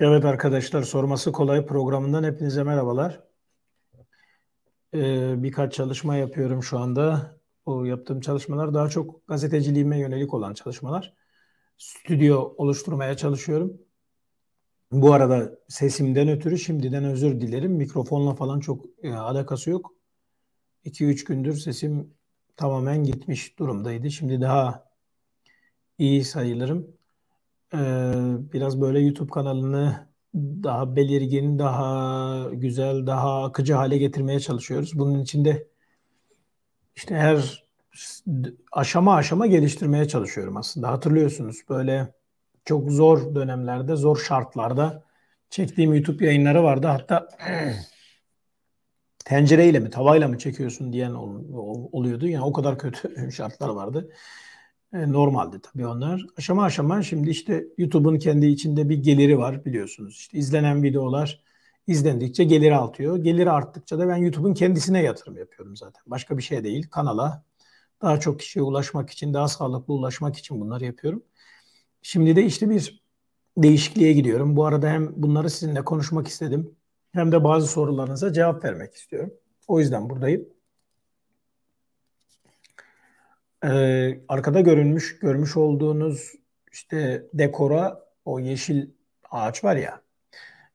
Evet arkadaşlar sorması kolay programından hepinize merhabalar. Ee, birkaç çalışma yapıyorum şu anda. Bu yaptığım çalışmalar daha çok gazeteciliğime yönelik olan çalışmalar. Stüdyo oluşturmaya çalışıyorum. Bu arada sesimden ötürü şimdiden özür dilerim. Mikrofonla falan çok e, alakası yok. 2-3 gündür sesim tamamen gitmiş durumdaydı. Şimdi daha iyi sayılırım. Ee, biraz böyle YouTube kanalını daha belirgin, daha güzel, daha akıcı hale getirmeye çalışıyoruz. Bunun için de işte her aşama aşama geliştirmeye çalışıyorum aslında. Hatırlıyorsunuz böyle çok zor dönemlerde, zor şartlarda çektiğim YouTube yayınları vardı. Hatta tencereyle mi, tavayla mı çekiyorsun diyen oluyordu. Yani o kadar kötü şartlar vardı. E, normaldi tabii onlar. Aşama aşama şimdi işte YouTube'un kendi içinde bir geliri var biliyorsunuz. İşte izlenen videolar izlendikçe geliri artıyor. Geliri arttıkça da ben YouTube'un kendisine yatırım yapıyorum zaten. Başka bir şey değil. Kanala daha çok kişiye ulaşmak için, daha sağlıklı ulaşmak için bunları yapıyorum. Şimdi de işte bir değişikliğe gidiyorum. Bu arada hem bunları sizinle konuşmak istedim hem de bazı sorularınıza cevap vermek istiyorum. O yüzden buradayım. Ee, arkada görünmüş, görmüş olduğunuz işte dekora o yeşil ağaç var ya.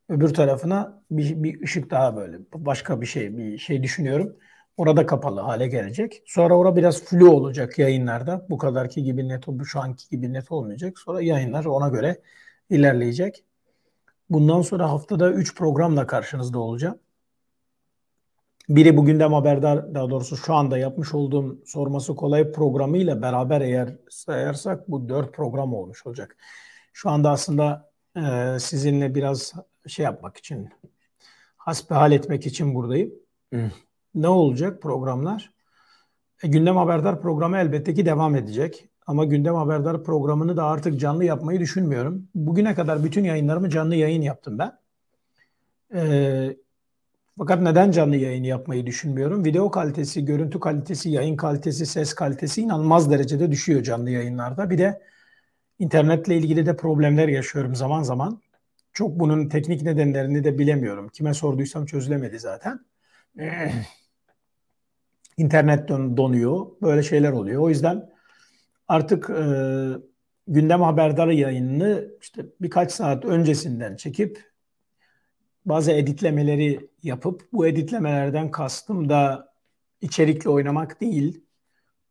Öbür tarafına bir, bir ışık daha böyle başka bir şey bir şey düşünüyorum. Orada kapalı hale gelecek. Sonra orada biraz flu olacak yayınlarda. Bu kadarki gibi net, bu şu anki gibi net olmayacak. Sonra yayınlar ona göre ilerleyecek. Bundan sonra haftada 3 programla karşınızda olacağım. Biri bu gündem haberdar daha doğrusu şu anda yapmış olduğum sorması kolay programıyla beraber eğer sayarsak bu dört program olmuş olacak. Şu anda aslında e, sizinle biraz şey yapmak için hasbihal etmek için buradayım. Hı. Ne olacak programlar? E, gündem haberdar programı elbette ki devam edecek. Ama gündem haberdar programını da artık canlı yapmayı düşünmüyorum. Bugüne kadar bütün yayınlarımı canlı yayın yaptım ben. Ee, fakat neden canlı yayın yapmayı düşünmüyorum? Video kalitesi, görüntü kalitesi, yayın kalitesi, ses kalitesi inanılmaz derecede düşüyor canlı yayınlarda. Bir de internetle ilgili de problemler yaşıyorum zaman zaman. Çok bunun teknik nedenlerini de bilemiyorum. Kime sorduysam çözülemedi zaten. İnternet donuyor. Böyle şeyler oluyor. O yüzden artık e, gündem haberdarı yayınını işte birkaç saat öncesinden çekip bazı editlemeleri yapıp bu editlemelerden kastım da içerikle oynamak değil.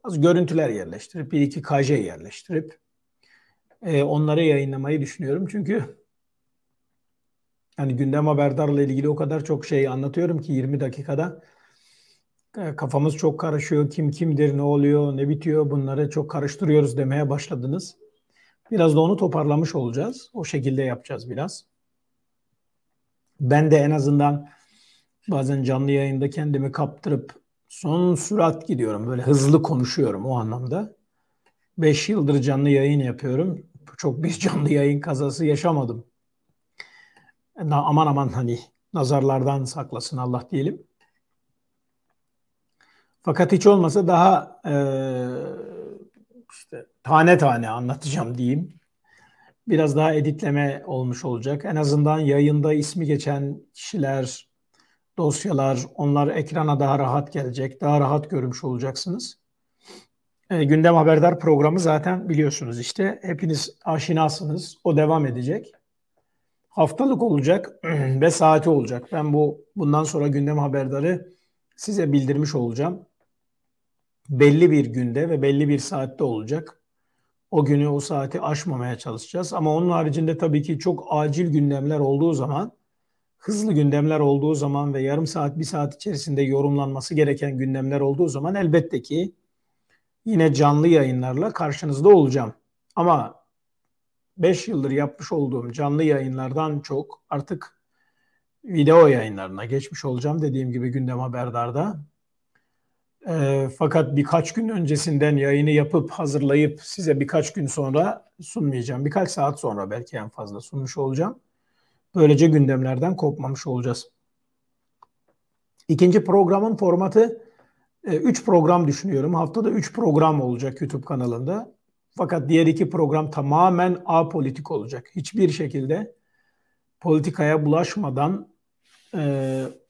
Az görüntüler yerleştirip bir iki KJ yerleştirip e, onları yayınlamayı düşünüyorum. Çünkü yani gündem haberdarla ilgili o kadar çok şey anlatıyorum ki 20 dakikada e, kafamız çok karışıyor. Kim kimdir, ne oluyor, ne bitiyor bunları çok karıştırıyoruz demeye başladınız. Biraz da onu toparlamış olacağız. O şekilde yapacağız biraz. Ben de en azından bazen canlı yayında kendimi kaptırıp son sürat gidiyorum. Böyle hızlı konuşuyorum o anlamda. 5 yıldır canlı yayın yapıyorum. Çok bir canlı yayın kazası yaşamadım. Aman aman hani nazarlardan saklasın Allah diyelim. Fakat hiç olmasa daha e, işte tane tane anlatacağım diyeyim biraz daha editleme olmuş olacak. En azından yayında ismi geçen kişiler, dosyalar, onlar ekrana daha rahat gelecek, daha rahat görmüş olacaksınız. E, Gündem Haberdar programı zaten biliyorsunuz işte. Hepiniz aşinasınız. O devam edecek. Haftalık olacak ve saati olacak. Ben bu bundan sonra Gündem Haberdarı size bildirmiş olacağım. Belli bir günde ve belli bir saatte olacak o günü o saati aşmamaya çalışacağız. Ama onun haricinde tabii ki çok acil gündemler olduğu zaman, hızlı gündemler olduğu zaman ve yarım saat, bir saat içerisinde yorumlanması gereken gündemler olduğu zaman elbette ki yine canlı yayınlarla karşınızda olacağım. Ama 5 yıldır yapmış olduğum canlı yayınlardan çok artık video yayınlarına geçmiş olacağım dediğim gibi gündem haberdarda. E, fakat birkaç gün öncesinden yayını yapıp hazırlayıp size birkaç gün sonra sunmayacağım. Birkaç saat sonra belki en fazla sunmuş olacağım. Böylece gündemlerden kopmamış olacağız. İkinci programın formatı 3 e, program düşünüyorum. Haftada 3 program olacak YouTube kanalında. Fakat diğer iki program tamamen apolitik olacak. Hiçbir şekilde politikaya bulaşmadan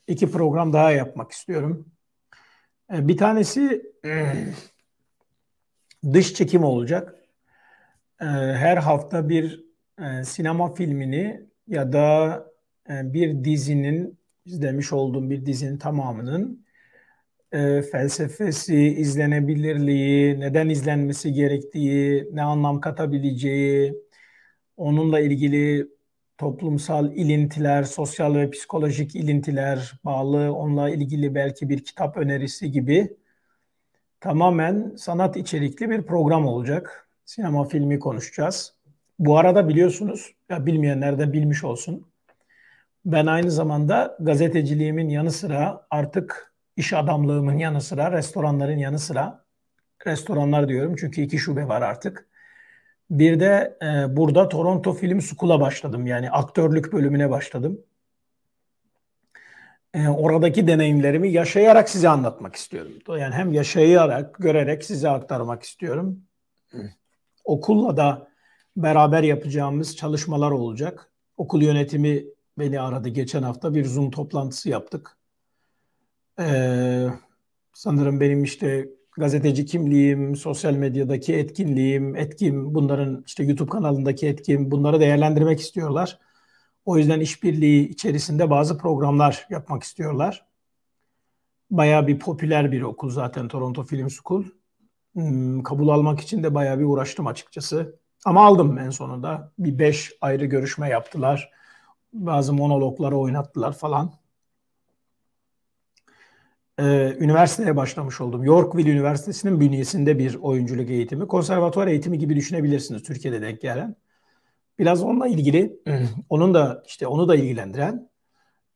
iki program daha yapmak istiyorum. E, bir tanesi dış çekim olacak. E, her hafta bir e, sinema filmini ya da e, bir dizinin izlemiş olduğum bir dizinin tamamının e, felsefesi, izlenebilirliği, neden izlenmesi gerektiği, ne anlam katabileceği, onunla ilgili toplumsal ilintiler, sosyal ve psikolojik ilintiler bağlı, onunla ilgili belki bir kitap önerisi gibi tamamen sanat içerikli bir program olacak. Sinema filmi konuşacağız. Bu arada biliyorsunuz, ya bilmeyenler de bilmiş olsun. Ben aynı zamanda gazeteciliğimin yanı sıra artık iş adamlığımın yanı sıra restoranların yanı sıra restoranlar diyorum çünkü iki şube var artık. Bir de e, burada Toronto Film School'a başladım. Yani aktörlük bölümüne başladım. E, oradaki deneyimlerimi yaşayarak size anlatmak istiyorum. Yani hem yaşayarak, görerek size aktarmak istiyorum. Okulla da beraber yapacağımız çalışmalar olacak. Okul yönetimi beni aradı geçen hafta. Bir Zoom toplantısı yaptık. Ee, sanırım benim işte gazeteci kimliğim, sosyal medyadaki etkinliğim, etkim, bunların işte YouTube kanalındaki etkim, bunları değerlendirmek istiyorlar. O yüzden işbirliği içerisinde bazı programlar yapmak istiyorlar. Bayağı bir popüler bir okul zaten Toronto Film School. Hmm, kabul almak için de bayağı bir uğraştım açıkçası. Ama aldım en sonunda. Bir beş ayrı görüşme yaptılar. Bazı monologları oynattılar falan e, üniversiteye başlamış oldum. Yorkville Üniversitesi'nin bünyesinde bir oyunculuk eğitimi. Konservatuvar eğitimi gibi düşünebilirsiniz Türkiye'de denk gelen. Biraz onunla ilgili, onun da işte onu da ilgilendiren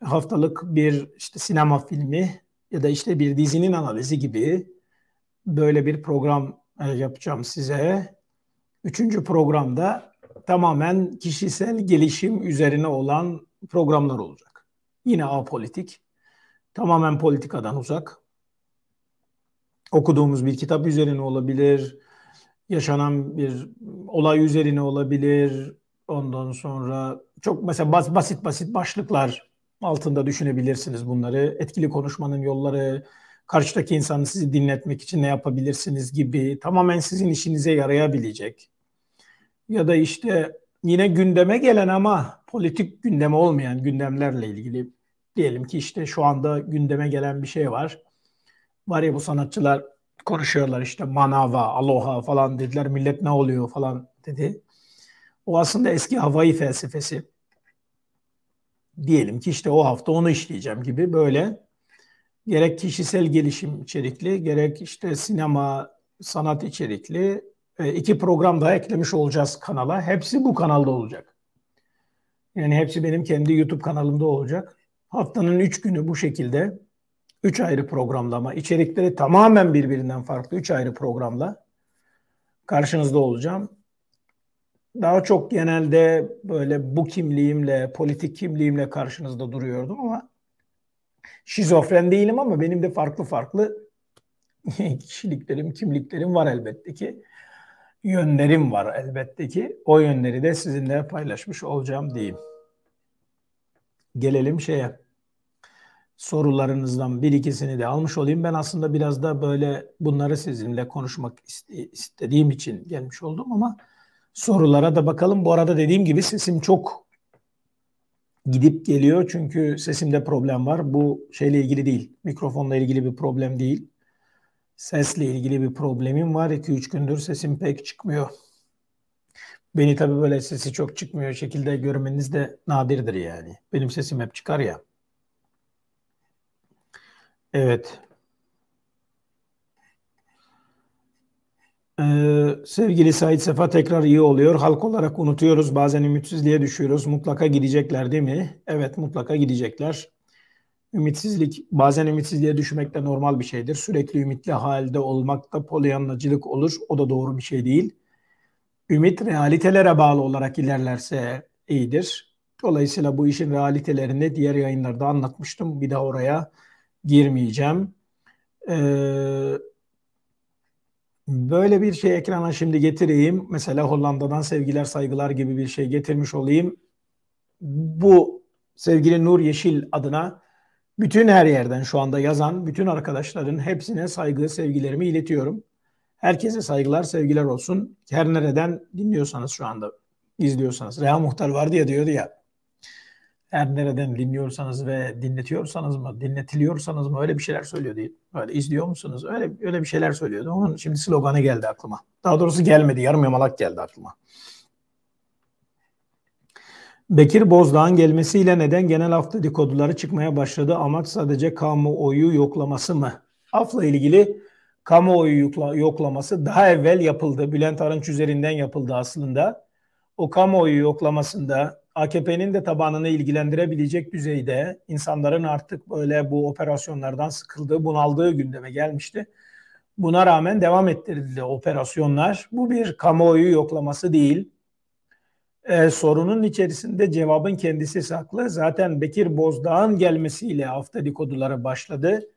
haftalık bir işte sinema filmi ya da işte bir dizinin analizi gibi böyle bir program e, yapacağım size. Üçüncü programda tamamen kişisel gelişim üzerine olan programlar olacak. Yine apolitik tamamen politikadan uzak. Okuduğumuz bir kitap üzerine olabilir, yaşanan bir olay üzerine olabilir. Ondan sonra çok mesela bas, basit basit başlıklar altında düşünebilirsiniz bunları. Etkili konuşmanın yolları, karşıdaki insanı sizi dinletmek için ne yapabilirsiniz gibi tamamen sizin işinize yarayabilecek. Ya da işte yine gündeme gelen ama politik gündeme olmayan gündemlerle ilgili Diyelim ki işte şu anda gündeme gelen bir şey var. Var ya bu sanatçılar konuşuyorlar işte manava, aloha falan dediler. Millet ne oluyor falan dedi. O aslında eski Hawaii felsefesi. Diyelim ki işte o hafta onu işleyeceğim gibi böyle gerek kişisel gelişim içerikli gerek işte sinema sanat içerikli e, iki program daha eklemiş olacağız kanala. Hepsi bu kanalda olacak. Yani hepsi benim kendi YouTube kanalımda olacak. Haftanın 3 günü bu şekilde 3 ayrı programlama, içerikleri tamamen birbirinden farklı 3 ayrı programla karşınızda olacağım. Daha çok genelde böyle bu kimliğimle, politik kimliğimle karşınızda duruyordum ama şizofren değilim ama benim de farklı farklı kişiliklerim, kimliklerim var elbette ki. Yönlerim var elbette ki. O yönleri de sizinle paylaşmış olacağım diyeyim. Gelelim şeye sorularınızdan bir ikisini de almış olayım. Ben aslında biraz da böyle bunları sizinle konuşmak istediğim için gelmiş oldum ama sorulara da bakalım. Bu arada dediğim gibi sesim çok gidip geliyor çünkü sesimde problem var. Bu şeyle ilgili değil. Mikrofonla ilgili bir problem değil. Sesle ilgili bir problemim var. 2-3 gündür sesim pek çıkmıyor. Beni tabii böyle sesi çok çıkmıyor şekilde görmeniz de nadirdir yani. Benim sesim hep çıkar ya. Evet. Ee, sevgili Said Sefa tekrar iyi oluyor. Halk olarak unutuyoruz. Bazen ümitsizliğe düşüyoruz. Mutlaka gidecekler değil mi? Evet mutlaka gidecekler. Ümitsizlik, bazen ümitsizliğe düşmek de normal bir şeydir. Sürekli ümitli halde olmak da polyanlacılık olur. O da doğru bir şey değil. Ümit realitelere bağlı olarak ilerlerse iyidir. Dolayısıyla bu işin realitelerini diğer yayınlarda anlatmıştım. Bir daha oraya girmeyeceğim. Ee, böyle bir şey ekrana şimdi getireyim. Mesela Hollanda'dan sevgiler saygılar gibi bir şey getirmiş olayım. bu sevgili Nur Yeşil adına bütün her yerden şu anda yazan bütün arkadaşların hepsine saygı, sevgilerimi iletiyorum. Herkese saygılar, sevgiler olsun. Her nereden dinliyorsanız şu anda izliyorsanız. Reha Muhtar vardı ya diyordu ya. Her nereden dinliyorsanız ve dinletiyorsanız mı, dinletiliyorsanız mı öyle bir şeyler söylüyordu. Öyle izliyor musunuz? Öyle öyle bir şeyler söylüyordu. Onun şimdi sloganı geldi aklıma. Daha doğrusu gelmedi. Yarım yamalak geldi aklıma. Bekir Bozdağ'ın gelmesiyle neden genel af dedikoduları çıkmaya başladı? Amaç sadece kamuoyu yoklaması mı? Afla ilgili kamuoyu yoklaması daha evvel yapıldı. Bülent Arınç üzerinden yapıldı aslında. O kamuoyu yoklamasında AKP'nin de tabanını ilgilendirebilecek düzeyde insanların artık böyle bu operasyonlardan sıkıldığı, bunaldığı gündeme gelmişti. Buna rağmen devam ettirildi operasyonlar. Bu bir kamuoyu yoklaması değil e, sorunun içerisinde cevabın kendisi saklı. Zaten Bekir Bozdağ'ın gelmesiyle hafta dedikoduları başladı.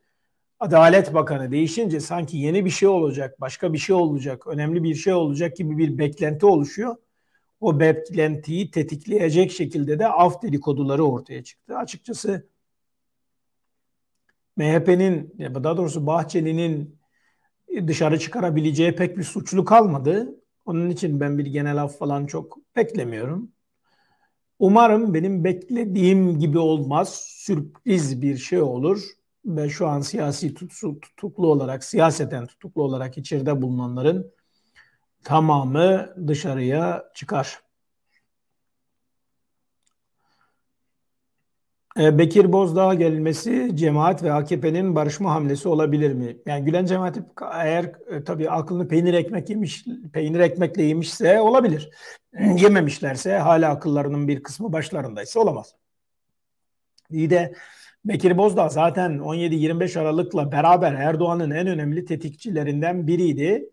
Adalet Bakanı değişince sanki yeni bir şey olacak, başka bir şey olacak, önemli bir şey olacak gibi bir beklenti oluşuyor. O beklentiyi tetikleyecek şekilde de af dedikoduları ortaya çıktı. Açıkçası MHP'nin, daha doğrusu Bahçeli'nin dışarı çıkarabileceği pek bir suçlu kalmadı. Onun için ben bir genel af falan çok beklemiyorum. Umarım benim beklediğim gibi olmaz. Sürpriz bir şey olur. Ve şu an siyasi tutuklu olarak, siyaseten tutuklu olarak içeride bulunanların tamamı dışarıya çıkar. Ee, Bekir Bozdağ gelmesi cemaat ve AKP'nin barışma hamlesi olabilir mi? Yani Gülen cemaati eğer e, tabii aklını peynir ekmek yemiş, peynir ekmekle yemişse olabilir. Yememişlerse hala akıllarının bir kısmı başlarındaysa olamaz. İyi de Bekir Bozdağ zaten 17-25 Aralık'la beraber Erdoğan'ın en önemli tetikçilerinden biriydi.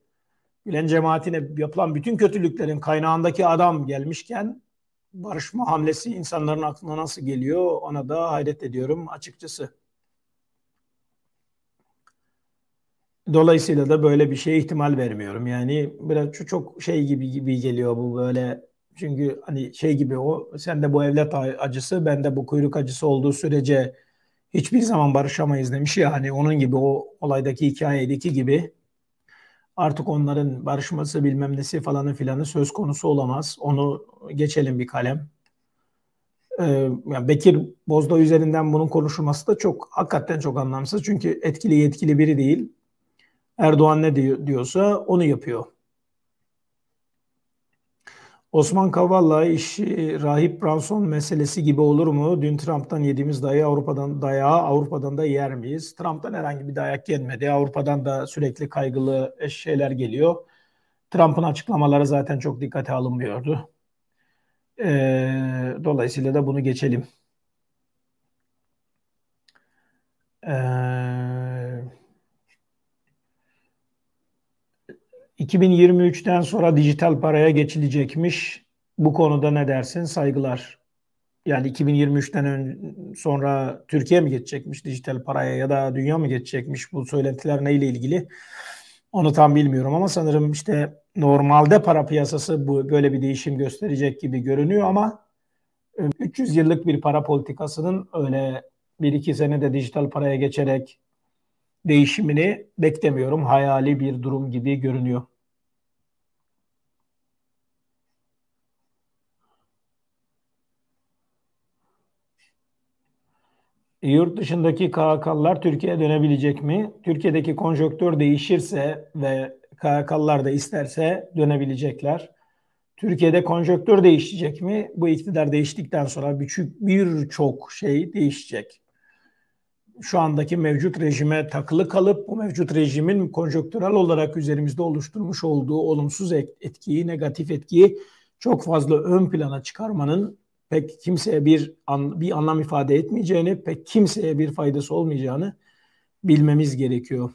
Gülen cemaatine yapılan bütün kötülüklerin kaynağındaki adam gelmişken barışma hamlesi insanların aklına nasıl geliyor ona da hayret ediyorum açıkçası. Dolayısıyla da böyle bir şeye ihtimal vermiyorum. Yani biraz çok şey gibi gibi geliyor bu böyle. Çünkü hani şey gibi o sen de bu evlat acısı ben de bu kuyruk acısı olduğu sürece hiçbir zaman barışamayız demiş ya hani onun gibi o olaydaki hikayedeki gibi artık onların barışması bilmem nesi falanı filanı söz konusu olamaz. Onu geçelim bir kalem. Ee, Bekir Bozdağ üzerinden bunun konuşulması da çok hakikaten çok anlamsız. Çünkü etkili yetkili biri değil. Erdoğan ne diyor, diyorsa onu yapıyor. Osman Kavala işi rahip Branson meselesi gibi olur mu? Dün Trump'tan yediğimiz dayı Avrupa'dan dayağı Avrupa'dan da yer miyiz? Trump'tan herhangi bir dayak gelmedi. Avrupa'dan da sürekli kaygılı şeyler geliyor. Trump'ın açıklamaları zaten çok dikkate alınmıyordu. Ee, dolayısıyla da bunu geçelim. Ee, 2023'ten sonra dijital paraya geçilecekmiş. Bu konuda ne dersin? Saygılar. Yani 2023'ten sonra Türkiye mi geçecekmiş dijital paraya ya da dünya mı geçecekmiş? Bu söylentiler neyle ilgili? Onu tam bilmiyorum ama sanırım işte normalde para piyasası bu böyle bir değişim gösterecek gibi görünüyor ama 300 yıllık bir para politikasının öyle bir iki senede dijital paraya geçerek değişimini beklemiyorum. Hayali bir durum gibi görünüyor. Yurt dışındaki KHK'lılar Türkiye'ye dönebilecek mi? Türkiye'deki konjonktür değişirse ve KHK'lılar da isterse dönebilecekler. Türkiye'de konjonktür değişecek mi? Bu iktidar değiştikten sonra birçok şey değişecek şu andaki mevcut rejime takılı kalıp bu mevcut rejimin konjonktürel olarak üzerimizde oluşturmuş olduğu olumsuz etkiyi, negatif etkiyi çok fazla ön plana çıkarmanın pek kimseye bir an, bir anlam ifade etmeyeceğini, pek kimseye bir faydası olmayacağını bilmemiz gerekiyor.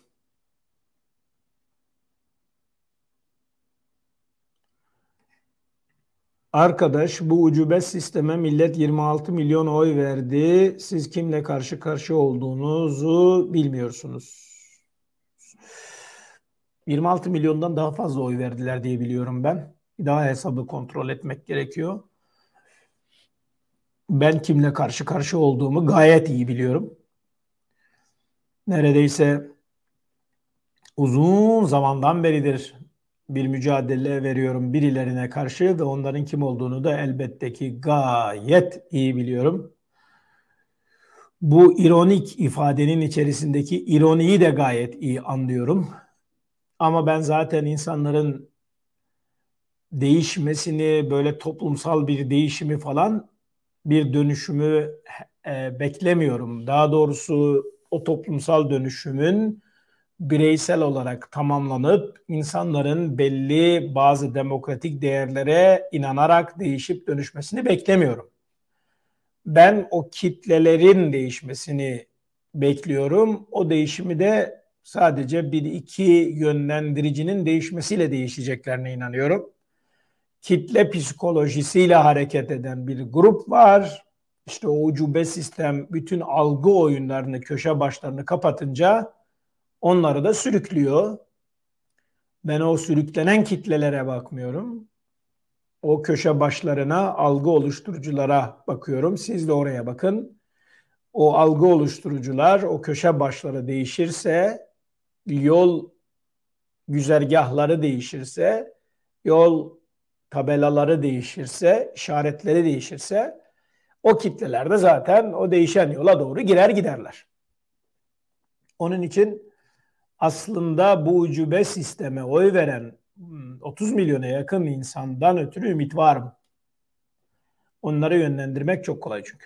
Arkadaş bu ucube sisteme millet 26 milyon oy verdi. Siz kimle karşı karşı olduğunuzu bilmiyorsunuz. 26 milyondan daha fazla oy verdiler diye biliyorum ben. Daha hesabı kontrol etmek gerekiyor. ben kimle karşı karşı olduğumu gayet iyi biliyorum. Neredeyse uzun zamandan beridir bir mücadele veriyorum birilerine karşı ve onların kim olduğunu da elbette ki gayet iyi biliyorum. Bu ironik ifadenin içerisindeki ironiyi de gayet iyi anlıyorum. Ama ben zaten insanların değişmesini, böyle toplumsal bir değişimi falan bir dönüşümü e, beklemiyorum. Daha doğrusu o toplumsal dönüşümün bireysel olarak tamamlanıp insanların belli bazı demokratik değerlere inanarak değişip dönüşmesini beklemiyorum. Ben o kitlelerin değişmesini bekliyorum. O değişimi de sadece bir iki yönlendiricinin değişmesiyle değişeceklerine inanıyorum. Kitle psikolojisiyle hareket eden bir grup var. İşte o ucube sistem bütün algı oyunlarını, köşe başlarını kapatınca onları da sürüklüyor. Ben o sürüklenen kitlelere bakmıyorum. O köşe başlarına, algı oluşturuculara bakıyorum. Siz de oraya bakın. O algı oluşturucular, o köşe başları değişirse, yol güzergahları değişirse, yol tabelaları değişirse, işaretleri değişirse o kitlelerde zaten o değişen yola doğru girer giderler. Onun için aslında bu ucube sisteme oy veren 30 hmm, milyona yakın insandan ötürü ümit var mı? Onları yönlendirmek çok kolay çünkü.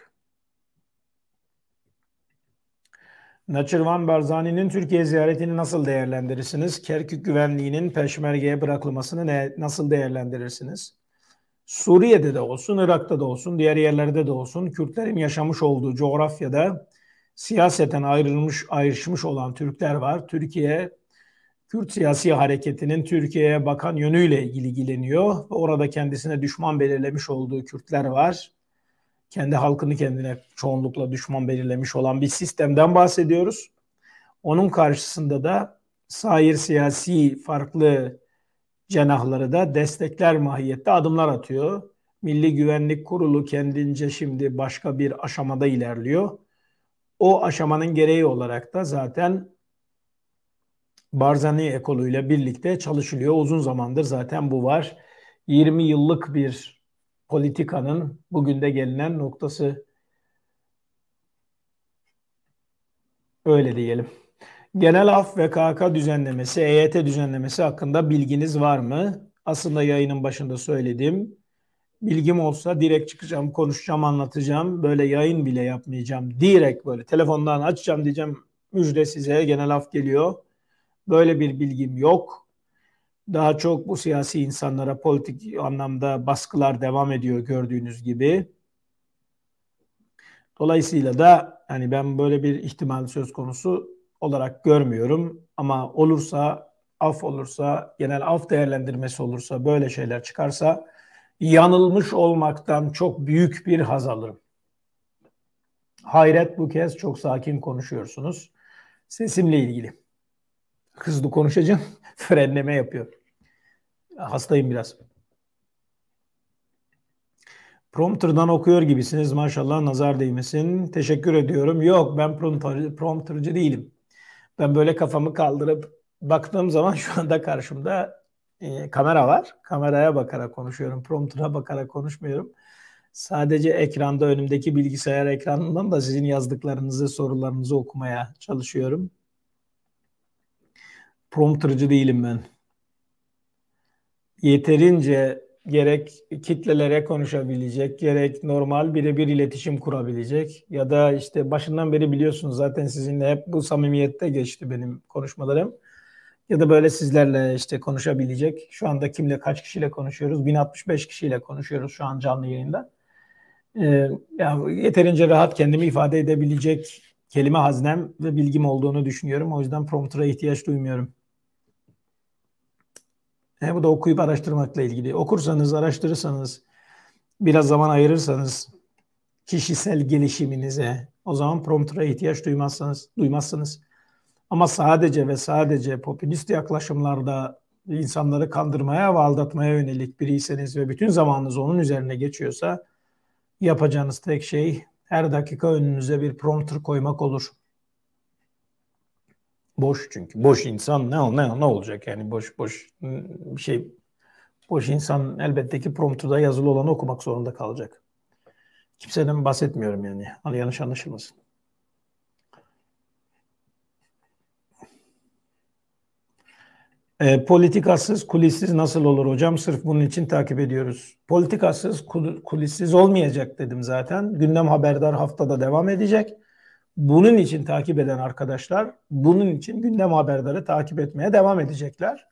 Naçırvan Barzani'nin Türkiye ziyaretini nasıl değerlendirirsiniz? Kerkük güvenliğinin peşmergeye bırakılmasını ne, nasıl değerlendirirsiniz? Suriye'de de olsun, Irak'ta da olsun, diğer yerlerde de olsun Kürtlerin yaşamış olduğu coğrafyada siyaseten ayrılmış, ayrışmış olan Türkler var. Türkiye Kürt siyasi hareketinin Türkiye'ye bakan yönüyle ilgileniyor. Orada kendisine düşman belirlemiş olduğu Kürtler var. Kendi halkını kendine çoğunlukla düşman belirlemiş olan bir sistemden bahsediyoruz. Onun karşısında da sair siyasi farklı cenahları da destekler mahiyette adımlar atıyor. Milli Güvenlik Kurulu kendince şimdi başka bir aşamada ilerliyor. O aşamanın gereği olarak da zaten Barzani ekoluyla birlikte çalışılıyor. Uzun zamandır zaten bu var. 20 yıllık bir politikanın bugün de gelinen noktası öyle diyelim. Genel af ve KK düzenlemesi, EYT düzenlemesi hakkında bilginiz var mı? Aslında yayının başında söyledim. Bilgim olsa direkt çıkacağım, konuşacağım, anlatacağım. Böyle yayın bile yapmayacağım. Direkt böyle telefondan açacağım diyeceğim. Müjde size genel af geliyor. Böyle bir bilgim yok. Daha çok bu siyasi insanlara politik anlamda baskılar devam ediyor gördüğünüz gibi. Dolayısıyla da hani ben böyle bir ihtimal söz konusu olarak görmüyorum. Ama olursa, af olursa, genel af değerlendirmesi olursa, böyle şeyler çıkarsa yanılmış olmaktan çok büyük bir haz alırım. Hayret bu kez çok sakin konuşuyorsunuz. Sesimle ilgili. Hızlı konuşacağım. Frenleme yapıyor. Hastayım biraz. Prompter'dan okuyor gibisiniz maşallah nazar değmesin. Teşekkür ediyorum. Yok ben prompter, promptercı değilim. Ben böyle kafamı kaldırıp baktığım zaman şu anda karşımda e, kamera var. Kameraya bakarak konuşuyorum. Prompter'a bakarak konuşmuyorum. Sadece ekranda önümdeki bilgisayar ekranından da sizin yazdıklarınızı, sorularınızı okumaya çalışıyorum. Promptercı değilim ben. Yeterince gerek kitlelere konuşabilecek, gerek normal birebir iletişim kurabilecek ya da işte başından beri biliyorsunuz zaten sizinle hep bu samimiyette geçti benim konuşmalarım. Ya da böyle sizlerle işte konuşabilecek. Şu anda kimle kaç kişiyle konuşuyoruz? 1065 kişiyle konuşuyoruz şu an canlı yayında. Ee, yani yeterince rahat kendimi ifade edebilecek kelime haznem ve bilgim olduğunu düşünüyorum. O yüzden prompter'a ihtiyaç duymuyorum. E, bu da okuyup araştırmakla ilgili. Okursanız, araştırırsanız, biraz zaman ayırırsanız kişisel gelişiminize o zaman prompter'a ihtiyaç duymazsanız, duymazsınız. Ama sadece ve sadece popülist yaklaşımlarda insanları kandırmaya ve aldatmaya yönelik biriyseniz ve bütün zamanınız onun üzerine geçiyorsa Yapacağınız tek şey her dakika önünüze bir prompter koymak olur. Boş çünkü. Boş insan ne ne ne olacak yani boş boş bir şey boş insan elbette ki prompterda yazılı olanı okumak zorunda kalacak. Kimseden bahsetmiyorum yani. Yanlış anlaşılmasın. E, politikasız, kulissiz nasıl olur hocam? Sırf bunun için takip ediyoruz. Politikasız, kulissiz olmayacak dedim zaten. Gündem haberdar haftada devam edecek. Bunun için takip eden arkadaşlar, bunun için gündem haberdarı takip etmeye devam edecekler.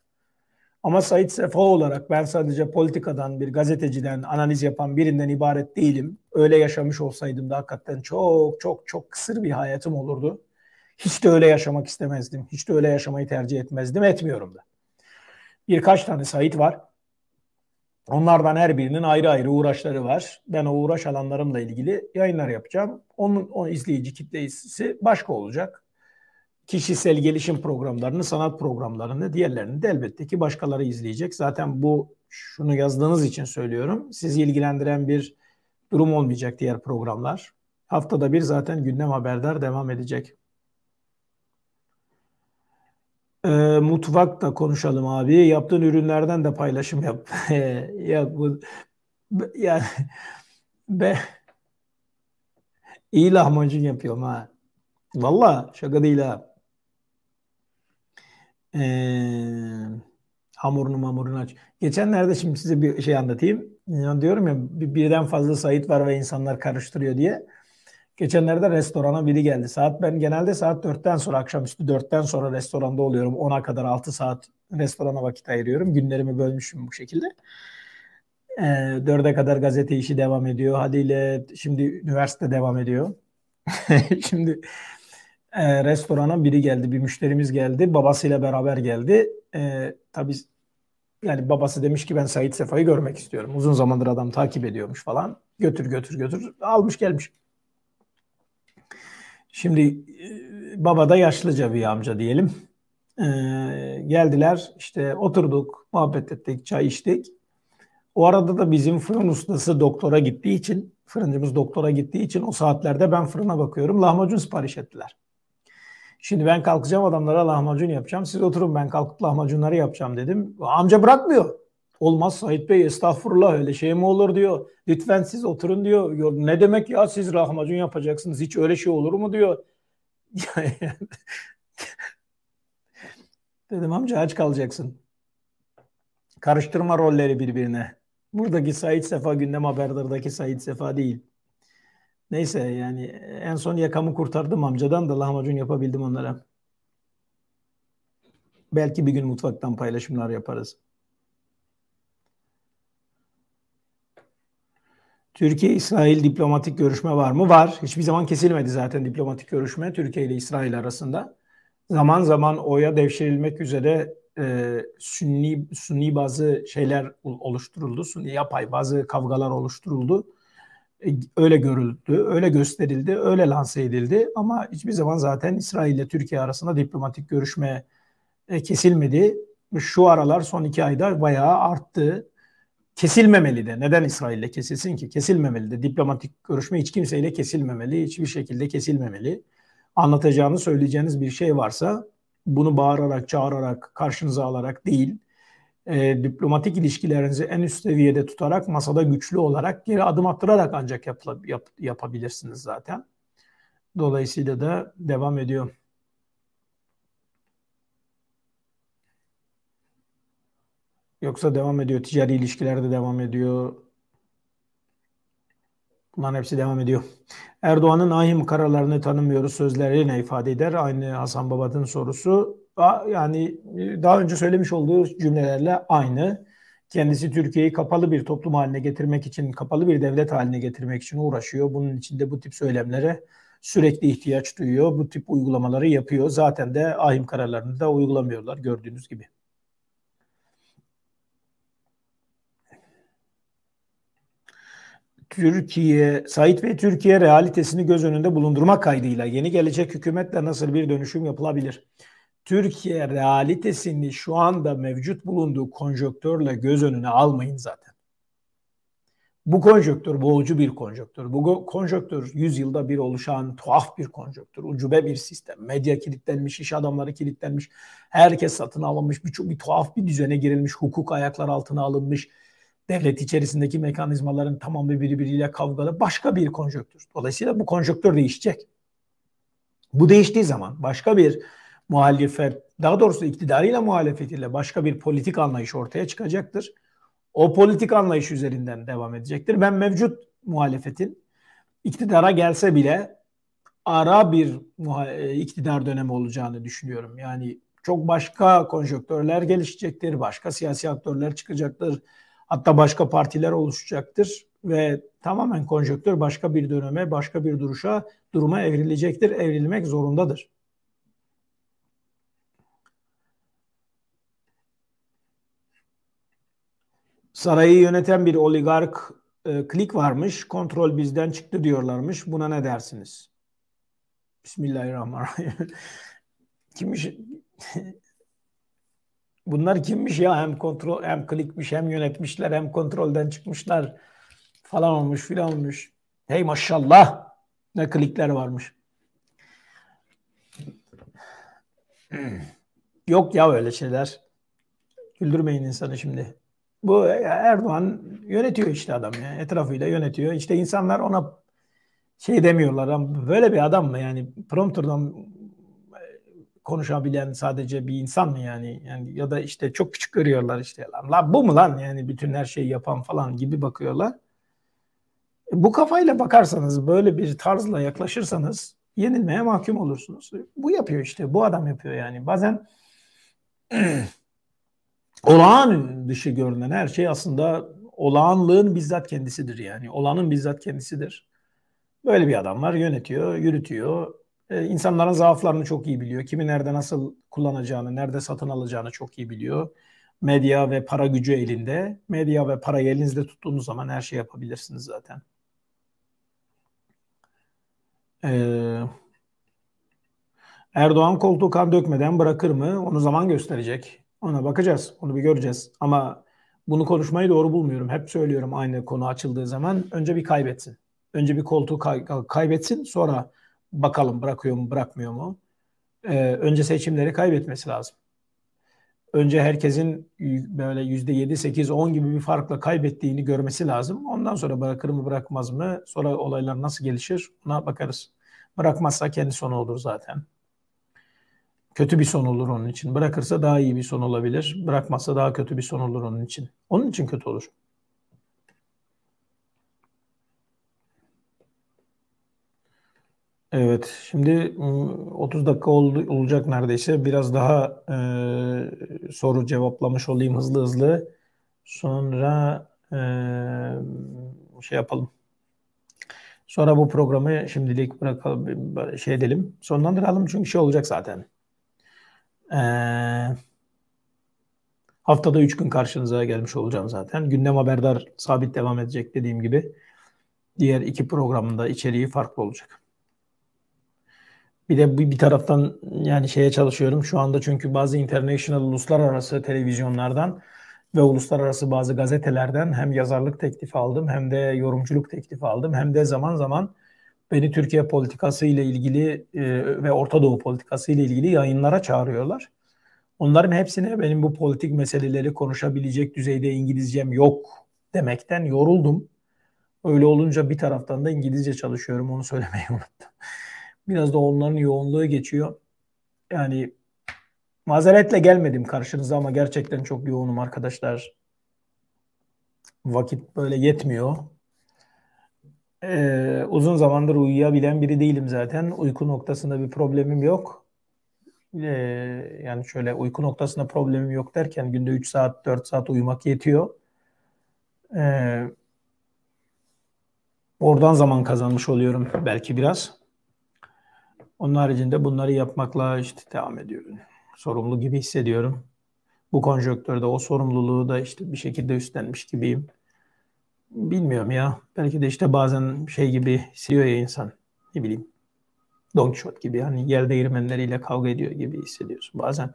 Ama Said Sefa olarak ben sadece politikadan bir gazeteciden analiz yapan birinden ibaret değilim. Öyle yaşamış olsaydım da hakikaten çok çok çok kısır bir hayatım olurdu. Hiç de öyle yaşamak istemezdim. Hiç de öyle yaşamayı tercih etmezdim. Etmiyorum da. Birkaç tane Said var. Onlardan her birinin ayrı ayrı uğraşları var. Ben o uğraş alanlarımla ilgili yayınlar yapacağım. Onun o izleyici kitlesi başka olacak kişisel gelişim programlarını, sanat programlarını, diğerlerini de elbette ki başkaları izleyecek. Zaten bu şunu yazdığınız için söylüyorum. Sizi ilgilendiren bir durum olmayacak diğer programlar. Haftada bir zaten gündem haberdar devam edecek. E, mutfak konuşalım abi. Yaptığın ürünlerden de paylaşım yap. ya bu yani be iyi lahmacun yapıyorum ha. Valla şaka değil ha. Ee, hamurunu mamurunu aç. Geçenlerde şimdi size bir şey anlatayım. Yani diyorum ya birden fazla sayit var ve insanlar karıştırıyor diye. Geçenlerde restorana biri geldi. Saat ben genelde saat 4'ten sonra akşamüstü 4'ten sonra restoranda oluyorum. 10'a kadar 6 saat restorana vakit ayırıyorum. Günlerimi bölmüşüm bu şekilde. Ee, 4'e kadar gazete işi devam ediyor. Haliyle şimdi üniversite devam ediyor. şimdi e, restorana biri geldi, bir müşterimiz geldi. Babasıyla beraber geldi. E, tabii yani babası demiş ki ben Sait Sefa'yı görmek istiyorum. Uzun zamandır adam takip ediyormuş falan. Götür götür götür. Almış gelmiş. Şimdi e, baba da yaşlıca bir amca diyelim. E, geldiler işte oturduk, muhabbet ettik, çay içtik. O arada da bizim fırın ustası doktora gittiği için, fırıncımız doktora gittiği için o saatlerde ben fırına bakıyorum. Lahmacun sipariş ettiler. Şimdi ben kalkacağım adamlara lahmacun yapacağım. Siz oturun ben kalkıp lahmacunları yapacağım dedim. Amca bırakmıyor. Olmaz Sait Bey estağfurullah öyle şey mi olur diyor. Lütfen siz oturun diyor. Ne demek ya siz lahmacun yapacaksınız hiç öyle şey olur mu diyor. dedim amca aç kalacaksın. Karıştırma rolleri birbirine. Buradaki Sait Sefa gündem haberdardaki Sait Sefa değil. Neyse yani en son yakamı kurtardım amcadan da lahmacun yapabildim onlara. Belki bir gün mutfaktan paylaşımlar yaparız. Türkiye-İsrail diplomatik görüşme var mı? Var. Hiçbir zaman kesilmedi zaten diplomatik görüşme Türkiye ile İsrail arasında. Zaman zaman oya devşirilmek üzere e, sünni, sünni bazı şeyler oluşturuldu. Sünni yapay bazı kavgalar oluşturuldu. E, öyle görüldü, öyle gösterildi, öyle lanse edildi ama hiçbir zaman zaten İsrail ile Türkiye arasında diplomatik görüşme e, kesilmedi. Şu aralar son iki ayda bayağı arttı. Kesilmemeli de. Neden İsrail ile kesilsin ki? Kesilmemeli de. Diplomatik görüşme hiç kimseyle kesilmemeli. Hiçbir şekilde kesilmemeli. Anlatacağınız, söyleyeceğiniz bir şey varsa bunu bağırarak, çağırarak, karşınıza alarak değil, e, diplomatik ilişkilerinizi en üst seviyede tutarak masada güçlü olarak geri adım attırarak ancak yap, yap, yapabilirsiniz zaten. Dolayısıyla da devam ediyor. Yoksa devam ediyor. Ticari ilişkilerde devam ediyor. Bunların hepsi devam ediyor. Erdoğan'ın ahim kararlarını tanımıyoruz sözleri ne ifade eder? Aynı Hasan Babat'ın sorusu. Yani e, daha önce söylemiş olduğu cümlelerle aynı. Kendisi Türkiye'yi kapalı bir toplum haline getirmek için, kapalı bir devlet haline getirmek için uğraşıyor. Bunun içinde bu tip söylemlere sürekli ihtiyaç duyuyor. Bu tip uygulamaları yapıyor. Zaten de ahim kararlarını da uygulamıyorlar gördüğünüz gibi. Türkiye, Sait ve Türkiye realitesini göz önünde bulundurmak kaydıyla yeni gelecek hükümetle nasıl bir dönüşüm yapılabilir? Türkiye realitesini şu anda mevcut bulunduğu konjonktörle göz önüne almayın zaten. Bu konjöktür boğucu bir konjöktür. Bu konjöktür 100 yılda bir oluşan tuhaf bir konjöktür. Ucube bir sistem. Medya kilitlenmiş, iş adamları kilitlenmiş. Herkes satın alınmış. Birçok bir tuhaf bir düzene girilmiş. Hukuk ayaklar altına alınmış. Devlet içerisindeki mekanizmaların tamamı birbiriyle kavgalı. Başka bir konjöktür. Dolayısıyla bu konjöktür değişecek. Bu değiştiği zaman başka bir muhalefet, daha doğrusu iktidarıyla muhalefetiyle başka bir politik anlayış ortaya çıkacaktır o politik anlayış üzerinden devam edecektir. Ben mevcut muhalefetin iktidara gelse bile ara bir e, iktidar dönemi olacağını düşünüyorum. Yani çok başka konjonktörler gelişecektir, başka siyasi aktörler çıkacaktır, hatta başka partiler oluşacaktır ve tamamen konjonktör başka bir döneme, başka bir duruşa, duruma evrilecektir, evrilmek zorundadır. Sarayı yöneten bir oligark e, klik varmış. Kontrol bizden çıktı diyorlarmış. Buna ne dersiniz? Bismillahirrahmanirrahim. kimmiş? Bunlar kimmiş ya? Hem kontrol hem klikmiş hem yönetmişler hem kontrolden çıkmışlar falan olmuş filan olmuş. Hey maşallah ne klikler varmış. Yok ya öyle şeyler. Güldürmeyin insanı şimdi. Bu Erdoğan yönetiyor işte adam ya. Etrafıyla yönetiyor. İşte insanlar ona şey demiyorlar. Böyle bir adam mı yani prompterdan konuşabilen sadece bir insan mı yani? yani ya da işte çok küçük görüyorlar işte lan, lan bu mu lan yani bütün her şeyi yapan falan gibi bakıyorlar. Bu kafayla bakarsanız böyle bir tarzla yaklaşırsanız yenilmeye mahkum olursunuz. Bu yapıyor işte bu adam yapıyor yani. Bazen olağan dışı görünen her şey aslında olağanlığın bizzat kendisidir yani. Olanın bizzat kendisidir. Böyle bir adam var yönetiyor, yürütüyor. Ee, insanların zaaflarını çok iyi biliyor. Kimi nerede nasıl kullanacağını, nerede satın alacağını çok iyi biliyor. Medya ve para gücü elinde. Medya ve para elinizde tuttuğunuz zaman her şey yapabilirsiniz zaten. Ee, Erdoğan koltuğu kan dökmeden bırakır mı? Onu zaman gösterecek. Ona bakacağız. Onu bir göreceğiz. Ama bunu konuşmayı doğru bulmuyorum. Hep söylüyorum aynı konu açıldığı zaman. Önce bir kaybetsin. Önce bir koltuğu kay- kaybetsin. Sonra bakalım bırakıyor mu bırakmıyor mu. Ee, önce seçimleri kaybetmesi lazım. Önce herkesin böyle yüzde yedi, sekiz, on gibi bir farkla kaybettiğini görmesi lazım. Ondan sonra bırakır mı bırakmaz mı? Sonra olaylar nasıl gelişir? Ona bakarız. Bırakmazsa kendi sonu olur zaten. Kötü bir son olur onun için. Bırakırsa daha iyi bir son olabilir. Bırakmazsa daha kötü bir son olur onun için. Onun için kötü olur. Evet, şimdi 30 ıı, dakika oldu, olacak neredeyse. Biraz daha e, soru cevaplamış olayım hızlı hızlı. Sonra e, şey yapalım. Sonra bu programı şimdilik bırakalım, şey edelim, sonlandıralım çünkü şey olacak zaten. Ee, haftada 3 gün karşınıza gelmiş olacağım zaten. Gündem haberdar sabit devam edecek dediğim gibi. Diğer iki programında içeriği farklı olacak. Bir de bir, taraftan yani şeye çalışıyorum şu anda çünkü bazı international uluslararası televizyonlardan ve uluslararası bazı gazetelerden hem yazarlık teklifi aldım hem de yorumculuk teklifi aldım hem de zaman zaman beni Türkiye politikası ile ilgili e, ve Orta Doğu politikası ile ilgili yayınlara çağırıyorlar. Onların hepsine benim bu politik meseleleri konuşabilecek düzeyde İngilizcem yok demekten yoruldum. Öyle olunca bir taraftan da İngilizce çalışıyorum onu söylemeyi unuttum. Biraz da onların yoğunluğu geçiyor. Yani mazeretle gelmedim karşınıza ama gerçekten çok yoğunum arkadaşlar. Vakit böyle yetmiyor. Ee, uzun zamandır uyuyabilen biri değilim zaten. Uyku noktasında bir problemim yok. Ee, yani şöyle uyku noktasında problemim yok derken günde 3 saat 4 saat uyumak yetiyor. Ee, oradan zaman kazanmış oluyorum belki biraz. Onun haricinde bunları yapmakla işte devam ediyorum. Sorumlu gibi hissediyorum. Bu konjonktörde o sorumluluğu da işte bir şekilde üstlenmiş gibiyim. Bilmiyorum ya. Belki de işte bazen şey gibi hissediyor ya insan. Ne bileyim. Don Quixote gibi hani yer değirmenleriyle kavga ediyor gibi hissediyorsun. Bazen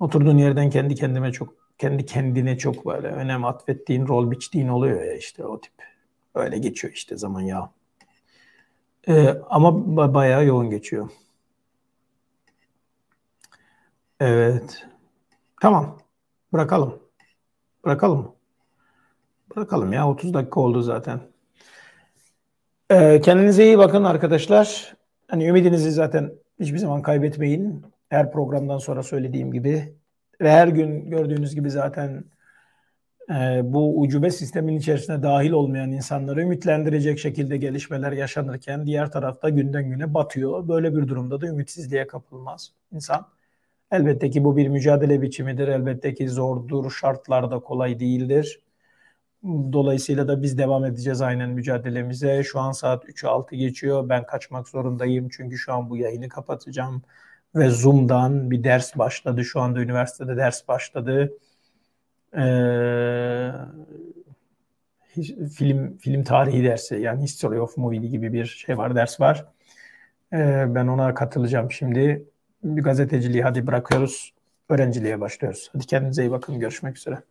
oturduğun yerden kendi kendime çok kendi kendine çok böyle önem atfettiğin, rol biçtiğin oluyor ya işte o tip Öyle geçiyor işte zaman ya. Ee, ama bayağı yoğun geçiyor. Evet. Tamam. Bırakalım. Bırakalım. Bırakalım ya 30 dakika oldu zaten. Ee, kendinize iyi bakın arkadaşlar. Hani ümidinizi zaten hiçbir zaman kaybetmeyin. Her programdan sonra söylediğim gibi ve her gün gördüğünüz gibi zaten e, bu ucube sistemin içerisine dahil olmayan insanları ümitlendirecek şekilde gelişmeler yaşanırken diğer tarafta günden güne batıyor. Böyle bir durumda da ümitsizliğe kapılmaz insan. Elbette ki bu bir mücadele biçimidir. Elbette ki zordur, şartlarda kolay değildir. Dolayısıyla da biz devam edeceğiz aynen mücadelemize. Şu an saat 3'ü 6 geçiyor. Ben kaçmak zorundayım çünkü şu an bu yayını kapatacağım. Ve Zoom'dan bir ders başladı. Şu anda üniversitede ders başladı. Ee, film film tarihi dersi yani History of Movie gibi bir şey var, ders var. Ee, ben ona katılacağım şimdi. Bir gazeteciliği hadi bırakıyoruz. Öğrenciliğe başlıyoruz. Hadi kendinize iyi bakın. Görüşmek üzere.